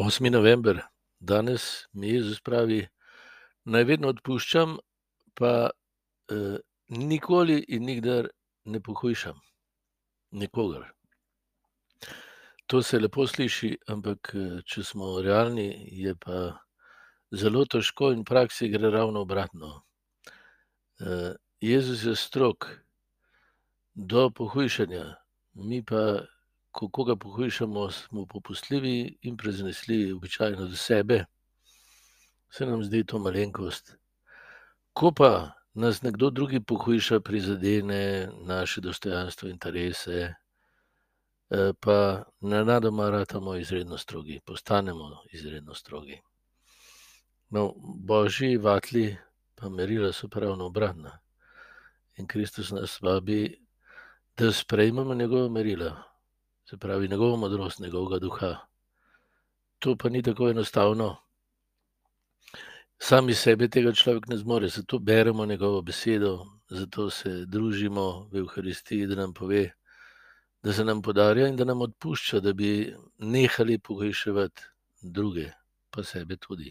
8. november, danes mi Jezus pravi, naj vedno odpuščam, pa eh, nikoli in nikdar ne pohujšam nikogar. To se lepo sliši, ampak eh, če smo realni, je pa zelo težko in v praksi gre ravno obratno. Eh, Jezus je strok do pohujšanja, mi pa ko koga pohujšamo, smo popustljivi in preznesljivi, običajno do sebe, se nam zdi to malenkost. Ko pa nas nekdo drugi pohujša, prizadene naše dostojanstvo, interese, eh, pa na nadoma ratamo izredno strogi, postanemo izredno strogi. No, božji vatli pa merila so pravno obratna. In Kristus nas vabi, da sprejmemo njegova merila, se pravi njegovo modrost, njegovega duha. To pa ni tako enostavno. Sami sebe tega človek ne zmore, zato beremo njegovo besedo, zato se družimo v Euharistiji, da nam pove, da se nam podarja in da nam odpušča, da bi nehali pogreševati druge, pa sebe tudi.